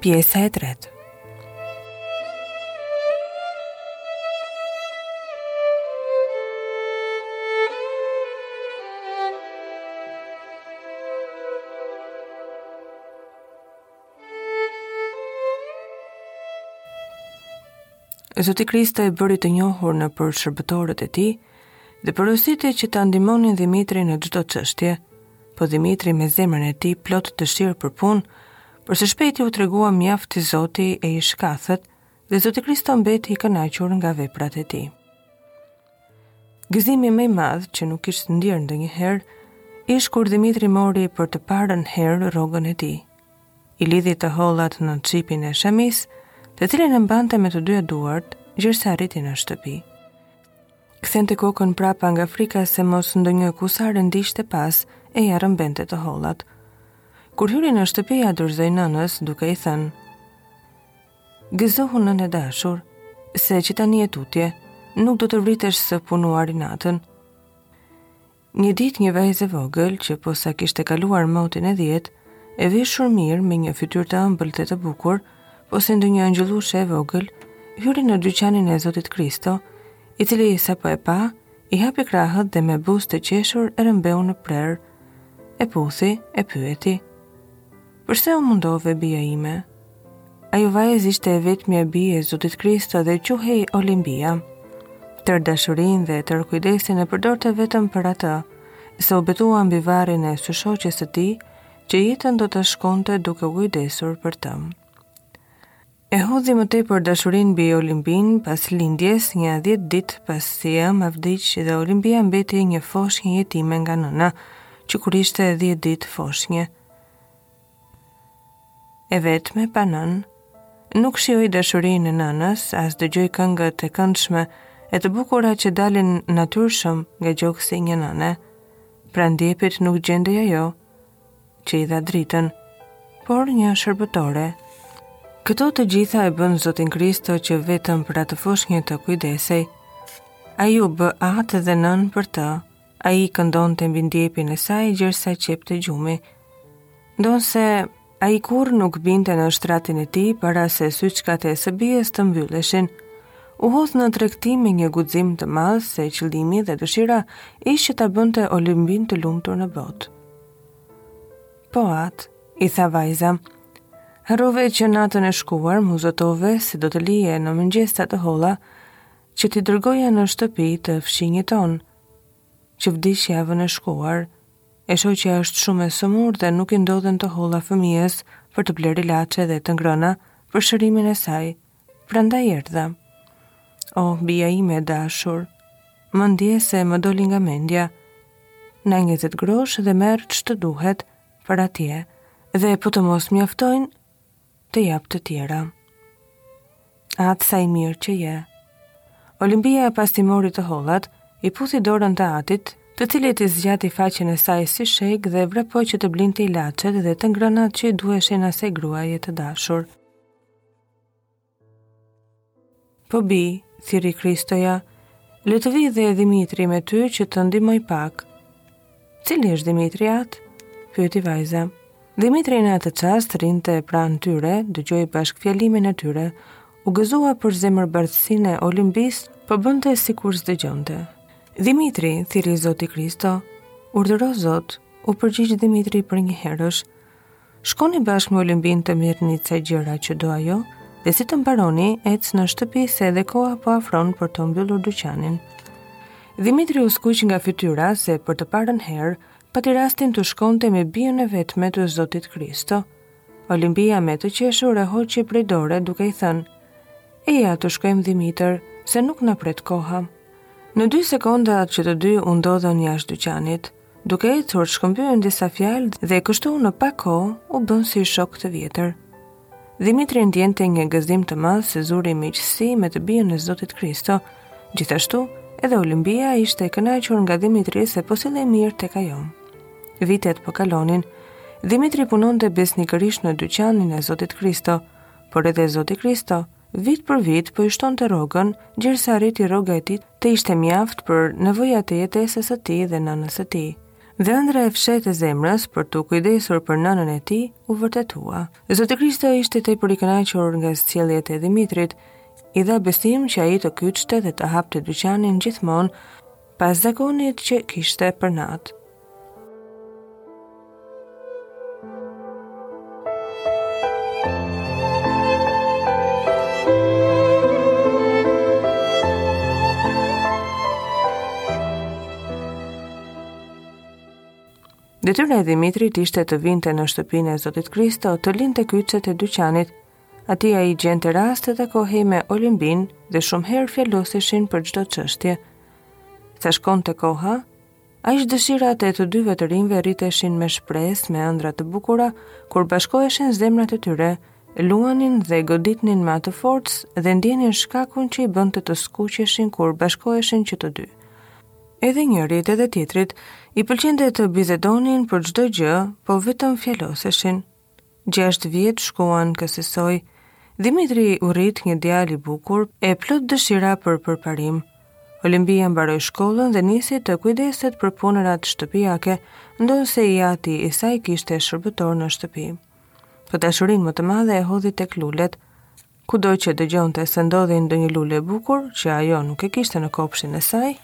Pjesa e tretë. Zoti Kristo e bëri të njohur nëpër shërbëtorët e tij dhe porositi që ta ndihmonin Dimitrin në çdo çështje, po Dimitri me zemrën e tij plot dëshirë për punë, për së shpejti u tregua mjaft i zoti e i shkathët, dhe Zoti Kristo mbeti i kënaqur nga veprat e tij. Gëzimi më i madh që nuk kishte ndjerë ndonjëherë, ish kur Dimitri mori për të parën herë rrogën e tij. I lidhi të hollat në çipin e shamisë, të cilin e mbante me të dyja duart, gjersa arriti në shtëpi. Kthente kokën prapa nga frika se mos ndonjë kusar e ndiqte pas e ia rrëmbente të hollat. Kur hyri në shtëpi ia dorëzoi nënës duke i thënë: Gëzohu nënë e dashur, se që tani e tutje, nuk do të vritesh së punuari natën. Një ditë një vajzë e vogël që posa kishte kaluar motin e dhjetë, e veshur mirë me një fytyrë të ëmbël dhe të bukur, posi ndonjë angjëllushe e vogël, hyri në dyqanin e Zotit Kristo, i cili sapo e pa, i hapi krahët dhe me buzë të qeshur e rrëmbeu në prehër. E puthi, e pyeti. Përse u mundove bija ime? Ajo vajzë ishte e vetmja bijë e Zotit Kristo dhe quhej Olimpia. Tërë dashurinë dhe tërë kujdesin e përdorte vetëm për atë, se u betua mbi varrin e së shoqes së tij, që jetën do ta shkonte duke u kujdesur për të. E hodhi më tepër dashurinë mbi Olimpin pas lindjes, një dhjetë ditë pasi e ëma vdiq dhe Olimpia mbeti një foshnje jetime nga nëna, që kur ishte dhjetë ditë foshnje. E vetme pa nënë, nuk shijoi dashurinë e nënës, as dëgjoi këngët e këndshme e të bukura që dalin natyrshëm nga gjoksi i një nëne. Pranë djepit nuk gjendej ajo, që i dha dritën, por një shërbëtore. Këto të gjitha e bënë Zotin Kristo që vetëm për atë foshnje të kujdesej. Ai u bë atë dhe nënë për të, ai këndonte mbi djepin e saj gjersa qepte gjumi. Ndonëse ai kurrë nuk binte në shtratin e tij para se syçkat e së bijës të mbylleshin, u hodh në tregtim me një guxim të madh se qëllimi dhe dëshira ishte që ta bënte Olimpin të lumtur në botë. Po atë, i tha vajza. Harrove që natën e shkuar m'u zotove se do të lije në mëngjes ca të holla, që t'i dërgoja në shtëpi të fqinjit tonë, që vdiq javën e shkuar. E shoqja është shumë e sëmurë dhe nuk i ndodhen të holla fëmijës për të blerë ilaçe dhe të ngrëna për shërimin e saj. Prandaj erdha. O, oh, bija ime e dashur, më ndje se më doli nga mendja. Na njëzet grosh dhe merr ç'të duhet për atje, dhe po të mos mjaftojnë, të jap të tjera. Atë sa i mirë që je. Olimpia pasi mori të hollat, i puthi dorën të atit, të cilit i zgjati faqen e saj si shegë dhe vrapoi që të blinte ilaçet dhe të ngrënat që i duheshin asaj gruaje të dashur. Po bijë, thirri Kristoja, le të vijë dhe Dimitri me ty që të ndihmojë pak. Cili është Dimitri atë? Pyeti vajza. Dimitri në atë çast rrinte pranë tyre, dëgjoi bashkëfjalimin e tyre. U gëzua për zemërbardhësinë e Olimbisë, po bënte sikur s'dëgjonte. Dimitri, thirri Zoti Kristo, urdhëro Zot, u përgjigj Dimitri përnjëherësh. Shkoni bashkë me Olimbinë të merrni ca gjëra që do ajo dhe si të mbaroni, ec në shtëpi se edhe koha po afron për të mbyllur dyqanin. Dhimitri u skuq nga fytyra se për të parën herë pati rastin të shkonte me bijën e vetme të Zotit Kristo. Olimpia me të qeshur e hoqi prej dore duke i thënë: "Eja të shkojmë Dhimitër, se nuk na pret koha." Në dy sekonda që të dy u ndodhën jashtë dyqanit, Duke ecur, shkëmbyen disa fjalë dhe kështu në pak kohë u bënë si shokë të vjetër. Dimitri ndjente një gëzim të madh se zuri miqësi me të bijën e Zotit Kristo. Gjithashtu, edhe Olimpia ishte e kënaqur nga Dimitri se po sillej mirë tek ajo. Vitet po kalonin. Dimitri punonte besnikërisht në dyqanin e Zotit Kristo, por edhe Zoti Kristo Vit për vit po i shtonte rrogën, gjersa arriti rroga e tij të ishte mjaft për nevojat e jetesës së tij dhe nënës së tij. Dhe ëndrra e fshehtë e zemrës për t'u kujdesur për nënën e tij u vërtetua. Zoti Kristo ishte tepër i kënaqur nga sjelljet e Dhimitrit, i dha besim që ai të kyçte dhe të hapte dyqanin gjithmonë pas zakonit që kishte për natë. Detyra e Dhimitrit ishte të vinte në shtëpinë e Zotit Kristo, të linte kyçet e dyqanit. Aty ai gjente rast të takohej me Olimbinë dhe shumë herë fjaloseshin për çdo çështje. Sa shkonte koha, Aq dëshirat e të dyve të rinjve rriteshin me shpresë, me ëndra të bukura, kur bashkoheshin zemrat e tyre, luanin dhe goditnin me atë forcë dhe ndjenin shkakun që i bënte të skuqeshin kur bashkoheshin që të dy. Edhe njërit edhe tjetrit i pëlqente të bisedonin për çdo gjë, po vetëm fjaloseshin, Gjashtë vjet shkuan kësisoj. Dhimitri u rrit një djalë i bukur, e plot dëshira për përparim. Olimpia mbaroi shkollën dhe nisi të kujdeset për punërat shtëpiake, ndonëse i ati i saj kishte shërbëtor në shtëpi. Po dashurinë më të madhe e hodhi tek lulet. Kudo që dëgjonte se ndodhej ndonjë lule e bukur që ajo nuk e kishte në kopshtin e saj,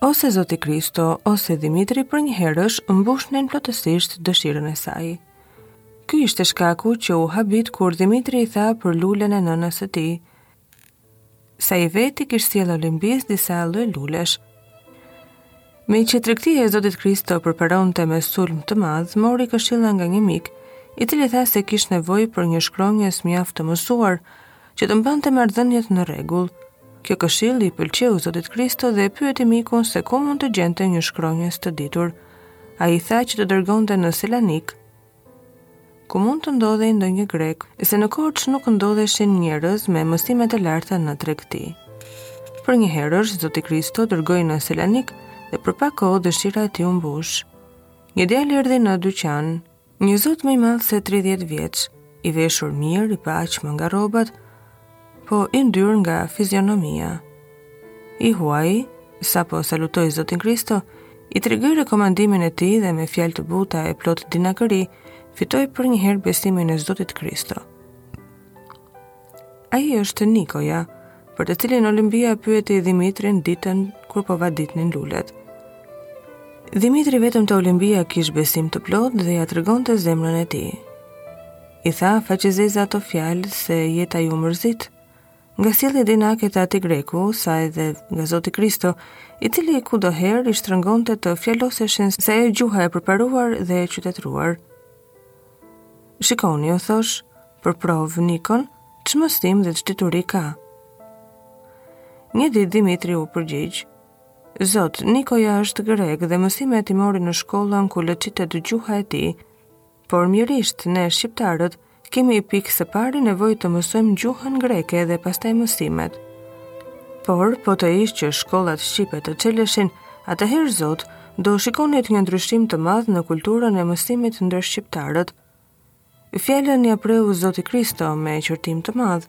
ose Zoti Kristo, ose Dhimitri përnjëherësh mbushnin plotësisht dëshirën e saj. Ky ishte shkaku që u habit kur Dhimitri i tha për lulen e nënës së tij, se ai vetë i kish sjellë Olimpisë disa lloj lulesh. Meqë tregtia e Zotit Kristo përparonte me sulm të madh, mori këshilla nga një mik, i cili i tha se kish nevojë për një shkronjës mjaft të mësuar, që të mbante marrëdhëniet në rregull. Kjo këshillë i pëlqeu Zotit Kristo dhe e pyeti mikun se ku mund të gjente një shkronjës të ditur. Ai tha që të dërgonte në Selanik, ku mund të ndodhej ndonjë grek, se në Korçë nuk ndodheshin njerëz me mësime të larta në tregti. Përnjëherësh, Zoti Kristo dërgoi në Selanik dhe për pak kohë dëshira e tij u mbush. Një djalë erdhi në dyqan, një zot më i madh se 30 vjeç, i veshur mirë, i paqmë nga rrobat, Po i ndyrë nga fizionomia. I huaji, sapo salutoi Zotin Kristo, i tregoi rekomandimin e tij dhe me fjalë të buta e plot dinakëri, fitoi përnjëherë besimin e Zotit Kristo. Ai është Nikoja, për të cilin Olimpia pyeti Dhimitrin ditën kur po vaditnin lulet. Dhimitri vetëm te Olimpia kish besim të plotë dhe ia tregonte zemrën e tij. I tha faqezeza ato fjalë se jeta iu mërzit nga sjelljet dinake të atij greku, sa edhe nga Zoti Kristo, i cili kurdoherë i shtrëngonte të fjaloseshin se ajo gjuha e përparuar dhe e qytetruar. Shikoni, u thosh, për provë Nikon, ç'mësim dhe ç'dituri ka. Një ditë Dhimitri u përgjigj, Zot, Nikoja është grek dhe mësimet i mori në shkollën ku lëçitet gjuha e tij, Por mirisht, ne shqiptarët kemi pikë së pari nevojë të mësojmë gjuhën greke dhe pastaj mësimet. Por, po të ish që shkollat shqipe të çeleshin, atëherë zot, do shikonit një ndryshim të madh në kulturën e mësimit ndër shqiptarët. Fjalën ia preu zoti Kristo me qërtim të madh,